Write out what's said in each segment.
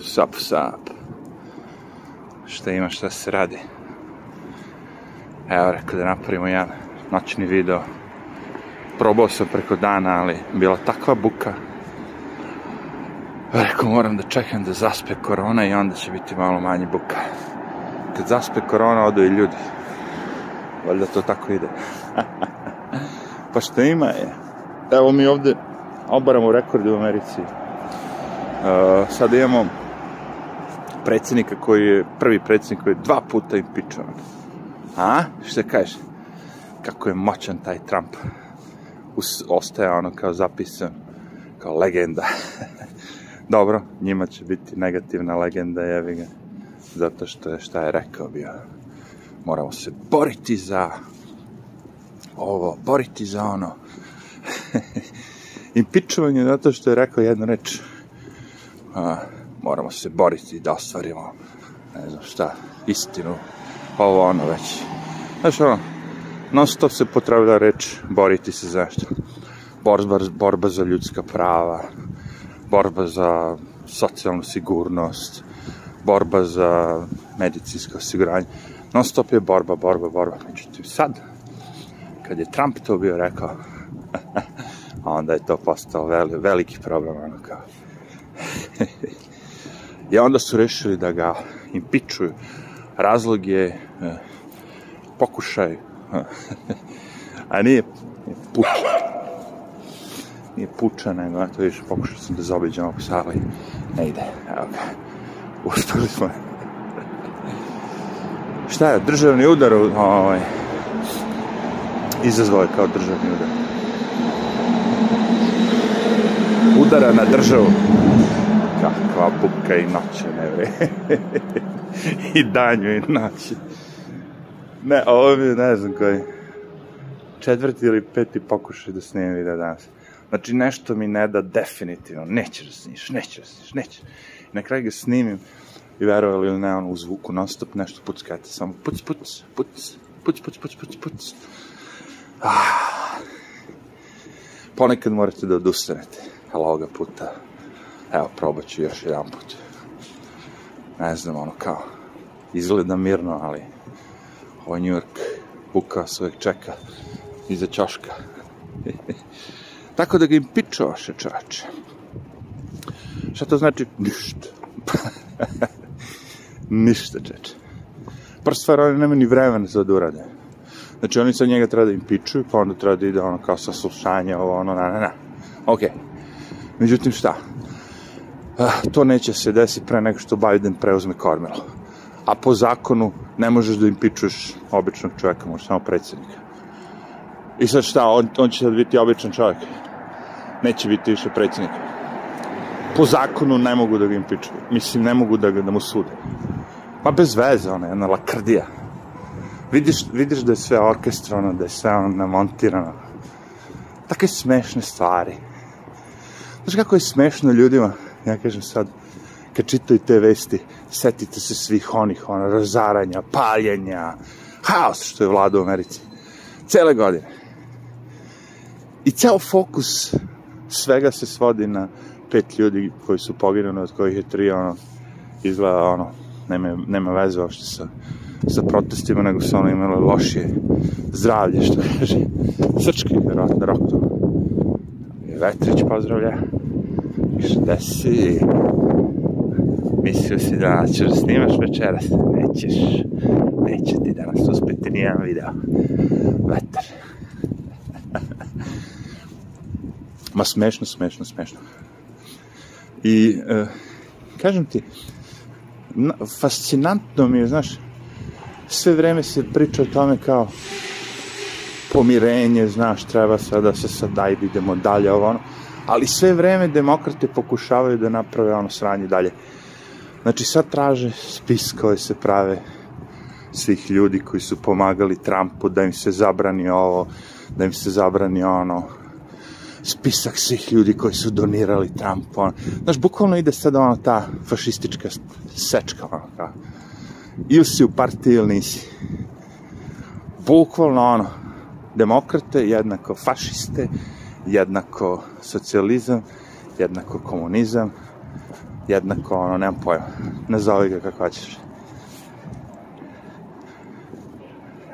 Sap, sap. Šta ima, šta se radi? Evo, rekao da napravimo jedan noćni video. Probao sam preko dana, ali bila takva buka. Rekao, moram da čekam da zaspe korona i onda će biti malo manje buka. Kad zaspe korona, odu i ljudi. Valjda to tako ide. pa što ima je? Evo mi ovde obaramo rekordi u Americi. Uh, sad imamo predsjednika koji je, prvi predsjednik koji je dva puta impičovan. A? Šta kažeš? Kako je moćan taj Trump. Us, ostaje ono kao zapisan, kao legenda. Dobro, njima će biti negativna legenda, jevi ga. Zato što je, šta je rekao bio. Moramo se boriti za ovo, boriti za ono. Impičovanje zato što je rekao jednu reč. A, moramo se boriti da ostvarimo, ne znam šta, istinu, ovo ono već. Znaš ono, non stop se potrebila reč boriti se za nešto. Borba, borba za ljudska prava, borba za socijalnu sigurnost, borba za medicinsko osiguranje. Non stop je borba, borba, borba. Međutim, sad, kad je Trump to bio rekao, onda je to postao veli, veliki problem, ono kao. I onda su rešili da ga impičuju. Razlog je e, pokušaj, a nije, nije puča. Nije puča, nego, eto vidiš, pokušao sam da zaobiđem ovog sala i ne ide. Evo ga. Uspeli smo. Šta je, državni udar, ovaj, izazvao je kao državni udar. Udara na državu kakva buka i noće, ne vre. I danju i noći. Ne, ovo mi ne znam koji, četvrti ili peti pokušaj da snimim video danas. Znači, nešto mi ne da definitivno, neće da snimiš, neće da snimiš, neće. I na kraju ga snimim i verovali ili ne, ono, u zvuku non stop nešto puckate, samo puc, puc, puc, puc, puc, puc, puc, puc. Ah. Ponekad morate da odustanete, ali ovoga puta Evo, probat ću još jedan put. Ne znam, ono kao, izgleda mirno, ali ovaj New York buka se čeka iza čoška. Tako da ga im pičovaše čovače. Šta to znači? Ništa. Ništa, čeče. Prva stvar, oni nema ni vremena za da urade. Znači, oni sad njega treba da im pičuju, pa onda treba da ide ono kao saslušanje, ovo, ono, na, na, na. Okej. Okay. Međutim, šta? Ah, to neće se desiti pre nego što Biden preuzme kormilo. A po zakonu ne možeš da impičuješ običnog čoveka, možeš samo predsjednika. I sad šta, on, on će sad biti običan čovjek. Neće biti više predsjednik. Po zakonu ne mogu da ga impičuju. Mislim, ne mogu da, ga, da mu sude. Pa bez veze, ona je jedna lakrdija. Vidiš, vidiš da je sve orkestrano, da je sve ono namontirano. Takve smešne stvari. Znaš kako je smešno ljudima ja kažem sad, kad čitaju te vesti, setite se svih onih, ono, razaranja, paljenja, haos što je vlada u Americi. Cele godine. I ceo fokus svega se svodi na pet ljudi koji su poginuli, od kojih je tri, ono, izgleda, ono, nema, nema veze uopšte sa, sa protestima, nego su ono imali lošije zdravlje, što kaže, srčki, verovatno, roktom. Vetrić pozdravlja. Šta si? Mislio si da ćeš da snimaš večeras? Nećeš. Neće ti danas uspeti nijedan video. Vetar. Ma smešno, smešno, smešno. I, e, kažem ti, na, fascinantno mi je, znaš, sve vreme se priča o tome kao pomirenje, znaš, treba sad da se sad daj, idemo dalje, ovo ono ali sve vreme demokrate pokušavaju da naprave ono sranje dalje. Znači sad traže spis koje se prave svih ljudi koji su pomagali Trumpu da im se zabrani ovo, da im se zabrani ono, spisak svih ljudi koji su donirali Trumpu. Znaš, bukvalno ide sad ono ta fašistička sečka, ono, kao, ili si u partiji ili nisi. Bukvalno ono, demokrate jednako fašiste, jednako socijalizam, jednako komunizam, jednako, ono, nemam pojma. Nazovi ga kako hoćeš.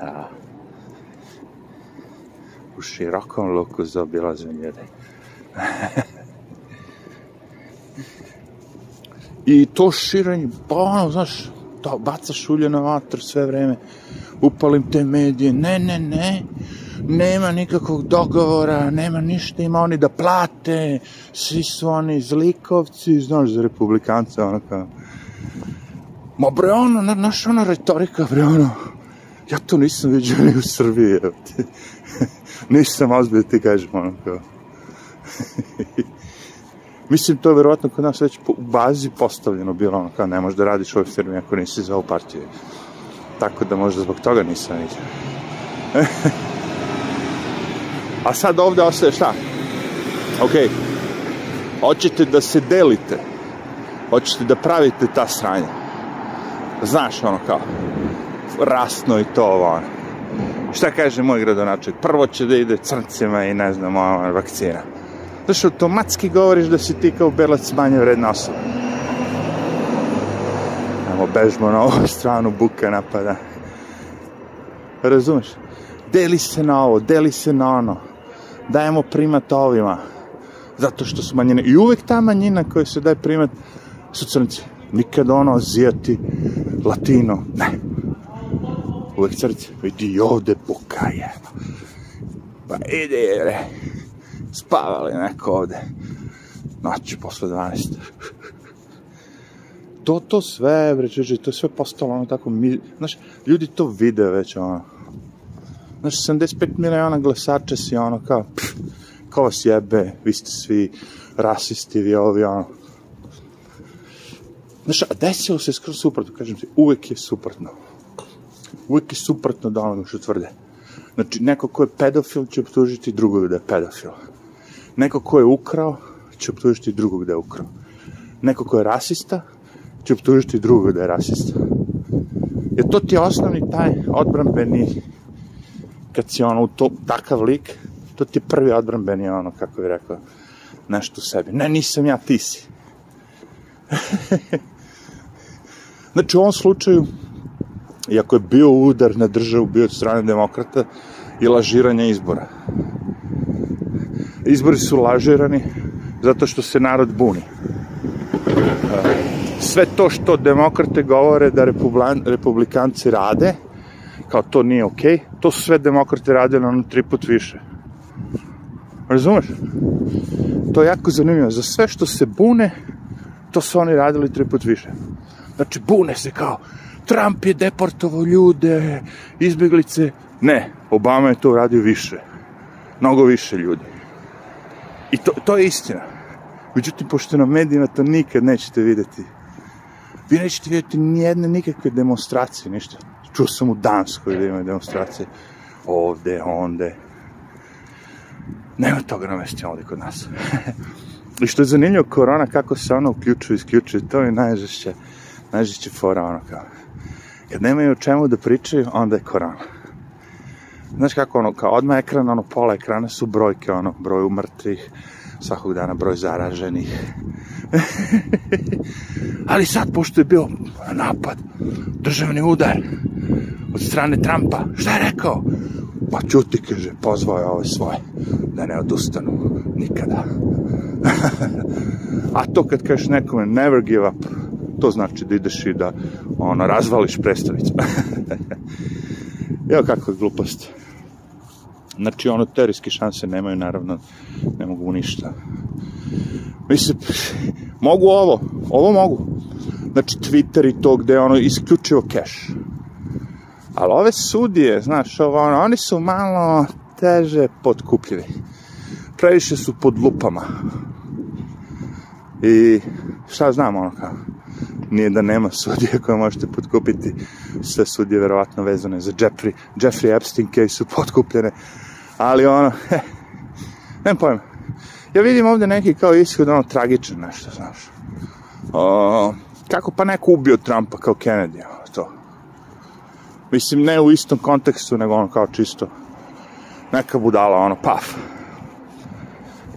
A, u širokom luku zaobilazim ljude. I to širenje, pa ono, znaš, to bacaš ulje na vatru sve vreme, upalim te medije, ne, ne, ne, nema nikakvog dogovora, nema ništa, ima oni da plate, svi su oni zlikovci, znaš, za republikance, ono kao, ma bre, ono, na, naša ona retorika, bre, ono, ja to nisam vidio ni u Srbiji, evo ti, nisam ozbilj, ti kažem, ono kao, Mislim, to je verovatno kod nas već u bazi postavljeno bilo, ono, kao ne možeš da radiš u ovoj firmi ako nisi za ovu partiju. Tako da možda zbog toga nisam vidio. A sad ovde ostaje šta? Ok, hoćete da se delite, hoćete da pravite ta sranja. Znaš, ono kao, rasno i to, ono. Šta kaže moj gradonačelnik? Prvo će da ide crncima i ne znam, ono, vakcina. Znaš, automatski govoriš da si ti kao belac manje vredna osoba. Evo, bežmo na ovu stranu, buka napada. Razumeš? Deli se na ovo, deli se na ono. Dajemo primat ovima. Zato što su manjine. I uvek ta manjina koja se daje primat su crnci. Nikad ono, azijati, latino, ne. Uvek crci. Vidi ovde buka je. Pa ide, re spavali neko ovde. Noći posle 12. to, to sve, bre, čeče, to sve postalo ono tako, mi, znaš, ljudi to vide već, ono. Znaš, 75 miliona glasača si, ono, kao, pff, ko vas jebe, vi ste svi rasisti, vi ovi, ono. Znaš, a desilo se skoro suprotno, kažem ti, uvek je suprotno. Uvek je suprotno da onoga što tvrde. Znači, neko ko je pedofil će optužiti drugog da je pedofil. Neko ko je ukrao, će optužiti drugog da je ukrao. Neko ko je rasista, će optužiti drugog da je rasista. Jer to ti je osnovni taj odbrambeni, kad si ono u to, takav lik, to ti je prvi odbrambeni ono, kako bih rekao, nešto u sebi. Ne, nisam ja, ti si. znači, u ovom slučaju, iako je bio udar na državu, bio od strane demokrata i lažiranja izbora izbori su lažirani zato što se narod buni. Sve to što demokrate govore da republikanci rade, kao to nije okej, okay, to su sve demokrate radili ono tri put više. Razumeš? To je jako zanimljivo. Za sve što se bune, to su oni radili tri put više. Znači, bune se kao, Trump je deportovao ljude, izbjeglice. Ne, Obama je to uradio više. Mnogo više ljudi. I to, to je istina. Međutim, pošto na medijima to nikad nećete videti. Vi nećete vidjeti nijedne nikakve demonstracije, ništa. Čuo sam u Danskoj da imaju demonstracije. Ovde, onde. Nema toga na mesti ovde kod nas. I što je zanimljivo, korona, kako se ono uključuje, isključuje, to je najžešće, najžešće fora, ono kao. Kad nemaju o čemu da pričaju, onda je korona. Znaš kako ono, kao odmah ekran, ono, pola ekrana su brojke, ono, broj umrtvih, svakog dana broj zaraženih. Ali sad, pošto je bio napad, državni udar od strane Trumpa, šta je rekao? Pa čuti, kaže, pozvao je ove svoje, da ne odustanu nikada. A to kad kažeš nekome never give up, to znači da ideš i da ono, razvališ predstavnicu. Evo kako je glupost. Znači, ono, teorijske šanse nemaju, naravno, ne mogu ništa. Mislim, mogu ovo, ovo mogu. Znači, Twitter i to gde ono isključivo cash. Ali ove sudije, znaš, ovo, ono, oni su malo teže potkupljivi. Previše su pod lupama. I šta znam, ono kao, nije da nema sudije koje možete potkupiti. Sve sudije verovatno vezane za Jeffrey, Jeffrey Epstein case su potkupljene ali ono, he, nemam pojma. Ja vidim ovde neki kao ishod, ono, tragičan nešto, znaš. O, kako pa neko ubio Trumpa kao Kennedy, to. Mislim, ne u istom kontekstu, nego ono kao čisto neka budala, ono, paf.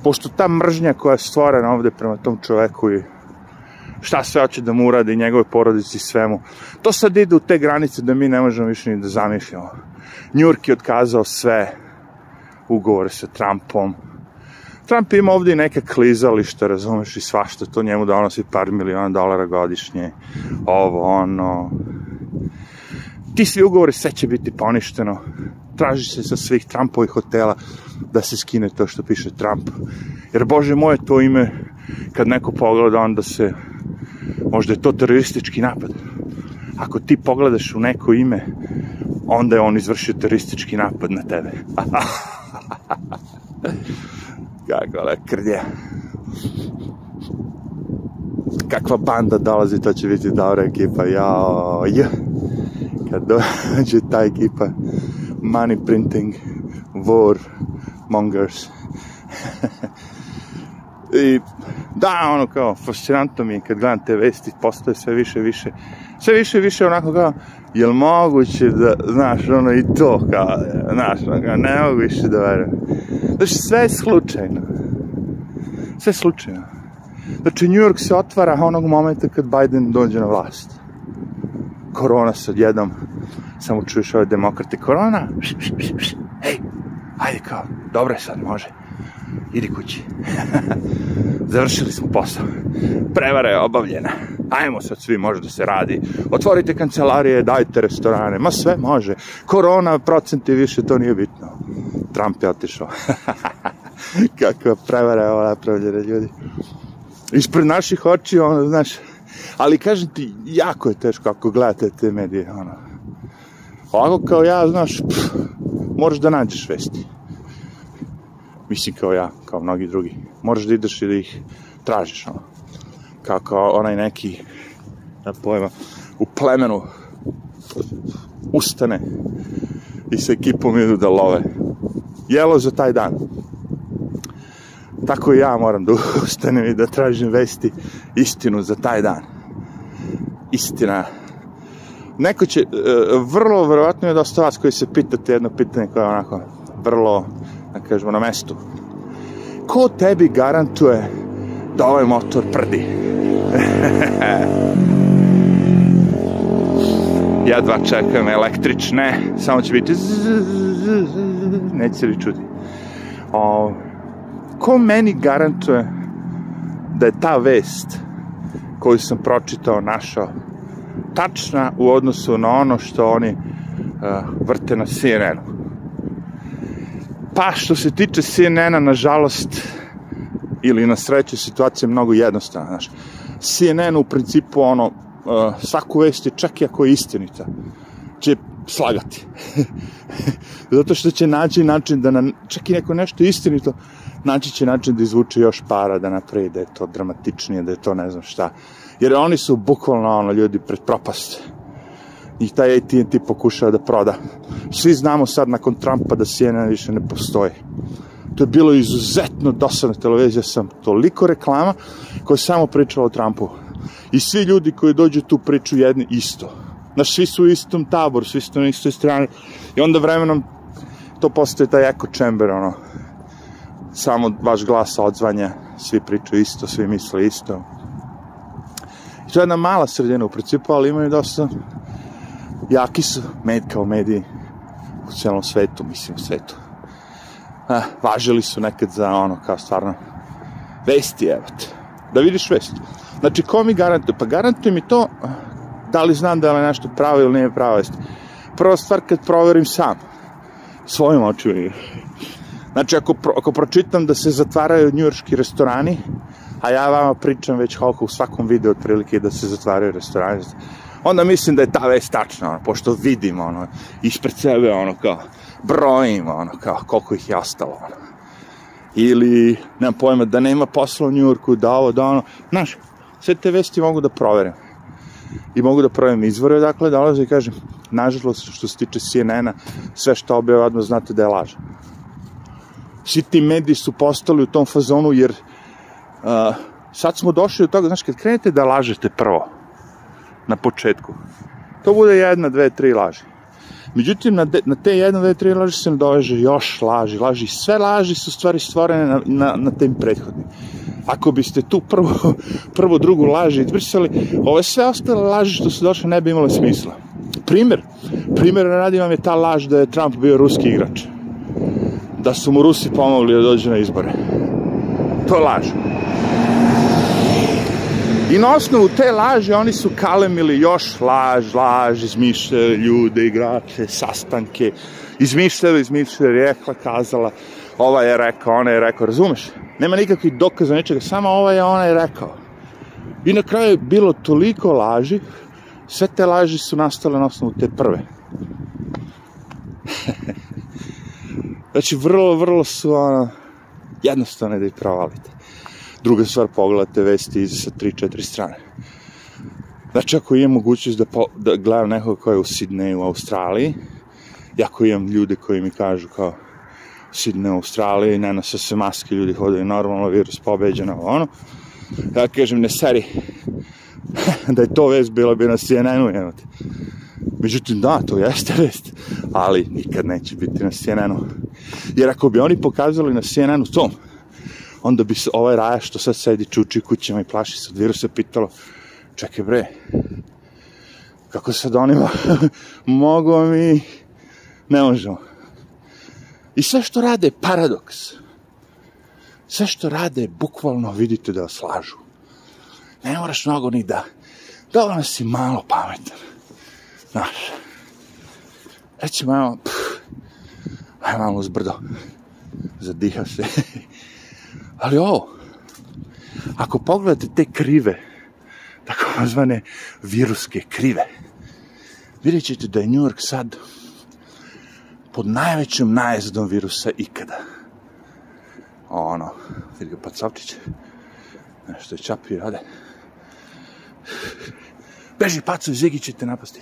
Pošto ta mržnja koja je stvorena ovde prema tom čoveku i šta sve hoće da mu uradi njegove porodici svemu. To sad ide u te granice da mi ne možemo više ni da zamišljamo. Njurk je otkazao sve ugovore sa Trumpom. Trump ima ovde i neke klizališta, razumeš, i svašta, to njemu donosi par miliona dolara godišnje, ovo, ono. Ti svi ugovori sve će biti poništeno. Traži se sa svih Trumpovih hotela da se skine to što piše Trump. Jer, Bože moje, to ime, kad neko pogleda, onda se, možda je to teroristički napad. Ako ti pogledaš u neko ime, onda je on izvršio teroristički napad na tebe. Kako lakrdja. Kakva banda dolazi, to će biti dobra ekipa. Jao, ja. Kad dođe ta ekipa, money printing, war, mongers. I da, ono kao, fascinantno mi je kad gledam te vesti, postoje sve više, više, sve više, više onako kao, jel moguće da, znaš, ono i to, kao, znaš, ono kao, ne mogu više da verujem. Znači, sve je slučajno. Sve je slučajno. Znači, New York se otvara onog momenta kad Biden dođe na vlast. Korona se odjednom, samo čuješ ove demokrate, korona, hej, ajde kao, dobro je sad, može, idi kući. Završili smo posao. Prevara je obavljena. Ajmo sad svi, može da se radi. Otvorite kancelarije, dajte restorane, ma sve može. Korona, procenti više, to nije bitno. Trump je otišao. Kakva prevara je ovo napravljena, ljudi. Ispred naših oči, ono, znaš, ali kažem ti, jako je teško ako gledate te medije, ono. Ovako kao ja, znaš, pff, moraš da nađeš vesti. Mislim kao ja, kao mnogi drugi. Moraš da ideš i da ih tražiš, ono. Kao onaj neki, ja pojma, u plemenu ustane i sa ekipom idu da love. Jelo za taj dan. Tako i ja moram da ustanem i da tražim vesti istinu za taj dan. Istina. Neko će, e, vrlo verovatno je dosta vas koji se pitate jedno pitanje koje je onako vrlo, da kažemo, na mestu. Ko tebi garantuje da ovaj motor prdi? ja dva čekam električne, samo će biti neće li čuti. O, ko meni garantuje da je ta vest koju sam pročitao, našao, tačna u odnosu na ono što oni uh, vrte na CNN-u. Pa, što se tiče CNN-a, nažalost, ili na sreću, situacija je mnogo jednostavna. Znaš. CNN u principu, ono, uh, svaku vest je čak i ako je istinita, će slagati. Zato što će naći način da, na, čak i neko nešto istinito, naći će način da izvuče još para, da napravi da je to dramatičnije, da je to ne znam šta. Jer oni su bukvalno ono, ljudi pred propast. I taj AT&T pokušava da proda. Svi znamo sad nakon Trumpa da CNN više ne postoji. To je bilo izuzetno dosadna televizija sam toliko reklama koja samo pričala o Trumpu. I svi ljudi koji dođu tu priču jedni isto. Znaš, svi su u istom taboru, svi su na istoj strani. I onda vremenom to postoje taj echo chamber, ono. Samo vaš glas odzvanja, svi pričaju isto, svi misle isto. I to je jedna mala sredina u principu, ali imaju dosta jaki su med kao mediji u celom svetu, mislim u svetu. A, važili su nekad za ono, kao stvarno, vesti, evo te. Da vidiš vesti. Znači, ko mi garantuje? Pa garantuje mi to da li znam da je nešto pravo ili nije pravo vest. Prva stvar kad proverim sam, svojim očima. Znači, ako, pro, ako pročitam da se zatvaraju njujorški restorani, a ja vama pričam već koliko u svakom videu otprilike da se zatvaraju restorani, onda mislim da je ta vest tačna, ono, pošto vidim, ono, ispred sebe, ono, kao, brojim, ono, kao, koliko ih je ostalo, ono. Ili, nemam pojma, da nema posla u Njujorku, da ovo, da ono, znaš, sve te vesti mogu da proverim i mogu da proverim izvore, dakle, dolaze i kažem, nažalost, što se tiče CNN-a, sve što objave znate da je laž. Svi ti mediji su postali u tom fazonu, jer uh, sad smo došli do toga, znaš, kad krenete da lažete prvo, na početku, to bude jedna, dve, tri laži. Međutim, na, de, na te jedna, dve, tri laži se nadoveže još laži, laži, sve laži su stvari stvorene na, na, na tem prethodnim. ako biste tu prvo, prvo drugu laži izbrisali, ove sve ostale laži što su došle ne bi imale smisla. Primer, primer radi vam je ta laž da je Trump bio ruski igrač. Da su mu Rusi pomogli da dođe na izbore. To je laž. I na osnovu te laži oni su kalemili još laž, laž, izmišljali ljude, igrače, sastanke, izmišljali, izmišljali, rekla, kazala, ova je rekao, ona je rekao, razumeš? Nema nikakvih dokaza nečega, samo ova je, ona je rekao. I na kraju je bilo toliko laži, sve te laži su nastale na osnovu te prve. znači, vrlo, vrlo su ono, jednostavne da ih provalite. Druga stvar, pogledate vesti iz sa 3-4 strane. Znači, ako imam mogućnost da, po, da gledam nekog koja je u Sidneju, u Australiji, i ako imam ljude koji mi kažu kao Sidne u Australiji, ne nose se maske, ljudi hodaju normalno, virus pobeđeno, ono, ja kažem, ne seri, da je to vest bila bi na CNN-u, jenote. Međutim, da, to jeste vest, ali nikad neće biti na CNN-u. Jer ako bi oni pokazali na CNN-u tom, onda bi se ovaj raja što sad sedi čuči kućama i plaši se od virusa pitalo, čekaj bre, kako sad onima mogu mi, ne možemo. I sve što rade je paradoks. Sve što rade, bukvalno vidite da vas lažu. Ne moraš mnogo ni da, dovoljno si malo pametan. Znaš, recimo, evo, pff, aj malo uzbrdo, zadiha se. Ali ovo, ako pogledate te krive, tako zvane viruske krive, vidjet ćete da je New York sad pod najvećom najezdom virusa ikada. Ono, vidi ga Pacovčić, nešto je čapio, ade. Beži, Paco, Zigi će te napasti.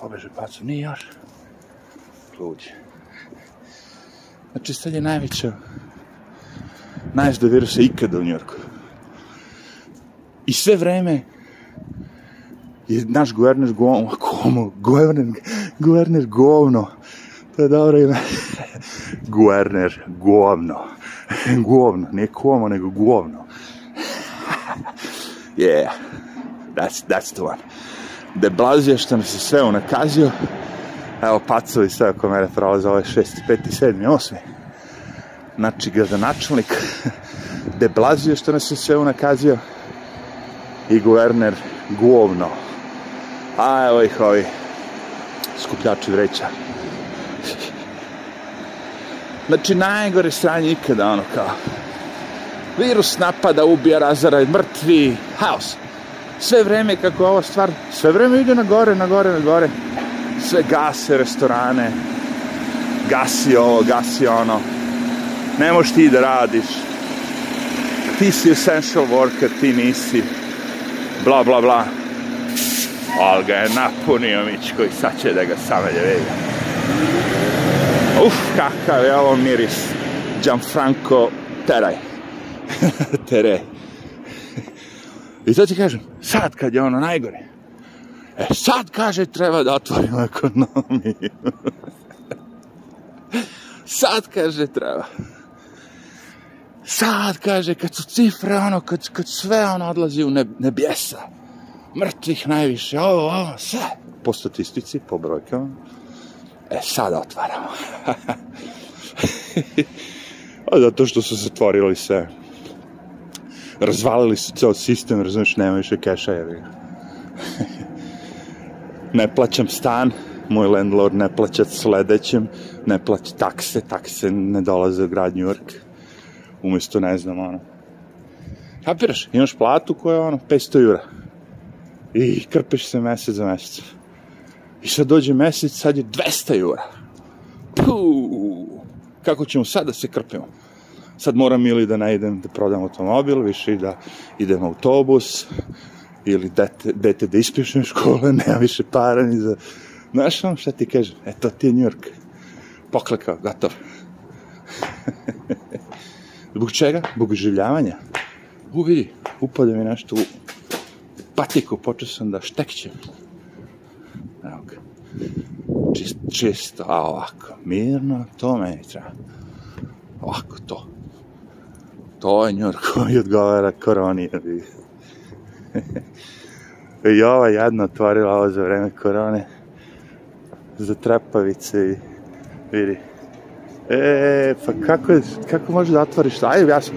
Pobeže, Paco, nije još. Luđe. Znači, sad je najveća najezda virusa ikada u Njorku. I sve vreme je naš guverner govno, komu, guverner, guverner govno, to je dobro ime, guverner govno, govno, ne komo, nego govno. yeah, that's, that's the one. De Blazio što nas je sve unakazio, evo pacovi sve oko mene prolaze, ovo je šesti, peti, sedmi, osmi. Znači, gradonačelnik De Blazio što nas je sve unakazio i guverner govno. A evo ih ovi skupljači vreća. Znači, najgore sranje ikada, ono kao, virus napada, ubija, razara, mrtvi, haos. Sve vreme kako ova stvar, sve vreme ide na gore, na gore, na gore. Sve gase restorane, gasi ovo, gasi ono. Ne možeš ti da radiš. Ti si essential worker, ti nisi. Bla, bla, bla ali ga je napunio Mičko i sad će da ga samelje vidi. Uf, kakav je ovo miris. Gianfranco Teraj. Tere. I to ti kažem, sad kad je ono najgore, e sad kaže treba da otvorimo ekonomiju. sad kaže treba. Sad kaže kad su cifre ono, kad, kad sve ono odlazi u nebjesa mrtvih najviše, ovo, ovo, sve. Po statistici, po brojkama. E, sada otvaramo. A zato što su zatvorili sve. Razvalili su ceo sistem, razumiješ, nema više keša, jevi. Ne plaćam stan, moj landlord ne plaća sledećem, ne plaća takse, takse ne dolaze u grad New York. Umesto, ne znam, ono. Kapiraš, imaš platu koja je, ono, 500 jura i krpeš se mesec za mesec. I sad dođe mesec, sad je 200 eura. Puh, kako ćemo sad da se krpimo? Sad moram ili da ne idem da prodam automobil, više i da idem autobus, ili dete, dete da ispišem škole, nema više para ni za... Znaš vam šta ti kažem? E, to ti je New York. Poklekao, gotov. Zbog čega? Zbog življavanja. U, vidi, upade mi nešto u patiku, počeo sam da štekćem. Evo ga. Čist, čisto, a ovako, mirno, to meni treba. Ovako, to. To je njur koji odgovara koroni. Ga. I ova jedna otvorila ovo za vreme korone za trepavice i vidi. E, pa kako, kako može da otvoriš? Ajde, jasno.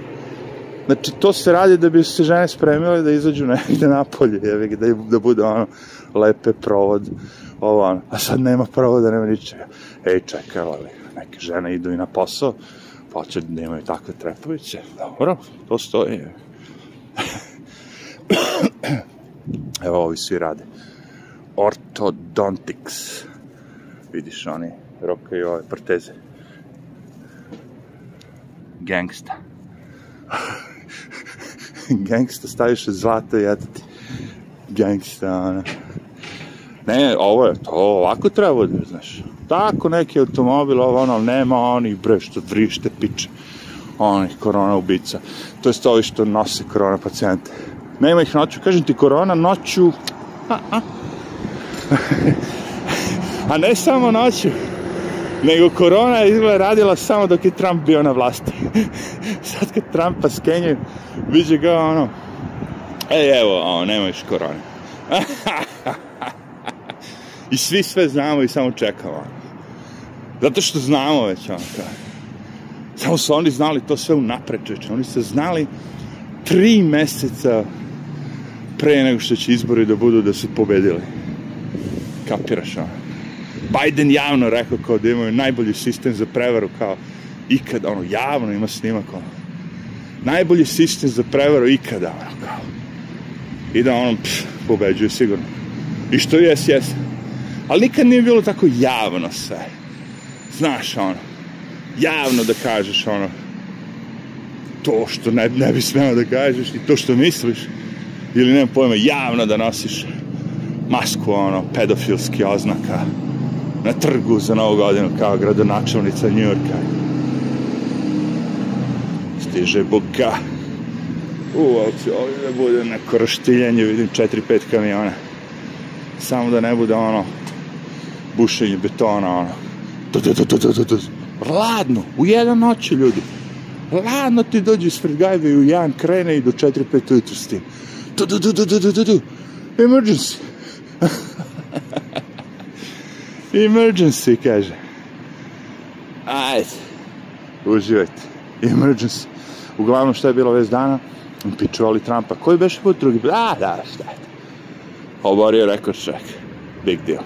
Znači, to se radi da bi se žene spremile da izađu negde napolje, jevi da, da bude ono lepe provod, ovo ono. A sad nema provoda, nema ničega. Ej, čekaj, ali neke žene idu i na posao, pa će da imaju takve trepavice. Dobro, to stoji. Evo, ovi svi rade. Orthodontics. Vidiš, oni rokaju ove proteze. Gangsta. Gangsta, staviš zlato i eto ti. Gangsta, ono. Ne, ovo je, to ovako treba bude, znaš. Tako neki automobil, ovo ono, nema onih bre što vrište, piče. Onih korona ubica. To je ovi što nose korona pacijente. Nema ih noću, kažem ti, korona noću... A, a. a ne samo noću, nego korona je izgleda radila samo dok je Trump bio na vlasti. Sad kad Trumpa skenjaju, viđe ga ono, ej evo, o, nema još korone. I svi sve znamo i samo čekamo. Zato što znamo već ono kao. Samo su oni znali to sve unapred, čeče. Oni su znali tri meseca pre nego što će izbori da budu da su pobedili. Kapiraš ono? Biden javno rekao kao da imaju najbolji sistem za prevaru kao ikada, ono, javno ima snimak, ono. Najbolji sistem za prevaru ikada, ono, kao. I da on pff, pobeđuje sigurno. I što jes, jes. Ali nikad nije bilo tako javno sve. Znaš, ono, javno da kažeš, ono, to što ne, ne bi smeo da kažeš i to što misliš. Ili nemam pojma, javno da nosiš masku, ono, pedofilski oznaka na trgu za novu godinu kao gradonačelnica Njujorka. Stiže buka. U, će ovdje da bude neko roštiljanje, vidim 4-5 kamiona. Samo da ne bude ono bušenje betona, ono. Tu, tu, tu. Ladno, u jedan noći, ljudi. Ladno ti dođe ispred gajbe i u jedan krene i do 4-5 ujutru s tim. Tu, tu, tu, tu, tu, tu, tu, tu. Emergency. Emergency, kaže. Ajde. Uživajte. Emergency. Uglavnom šta je bilo već dana? Pičuvali Trumpa. Koji beše put drugi? A, da, šta je. Oborio rekord ček. Big deal.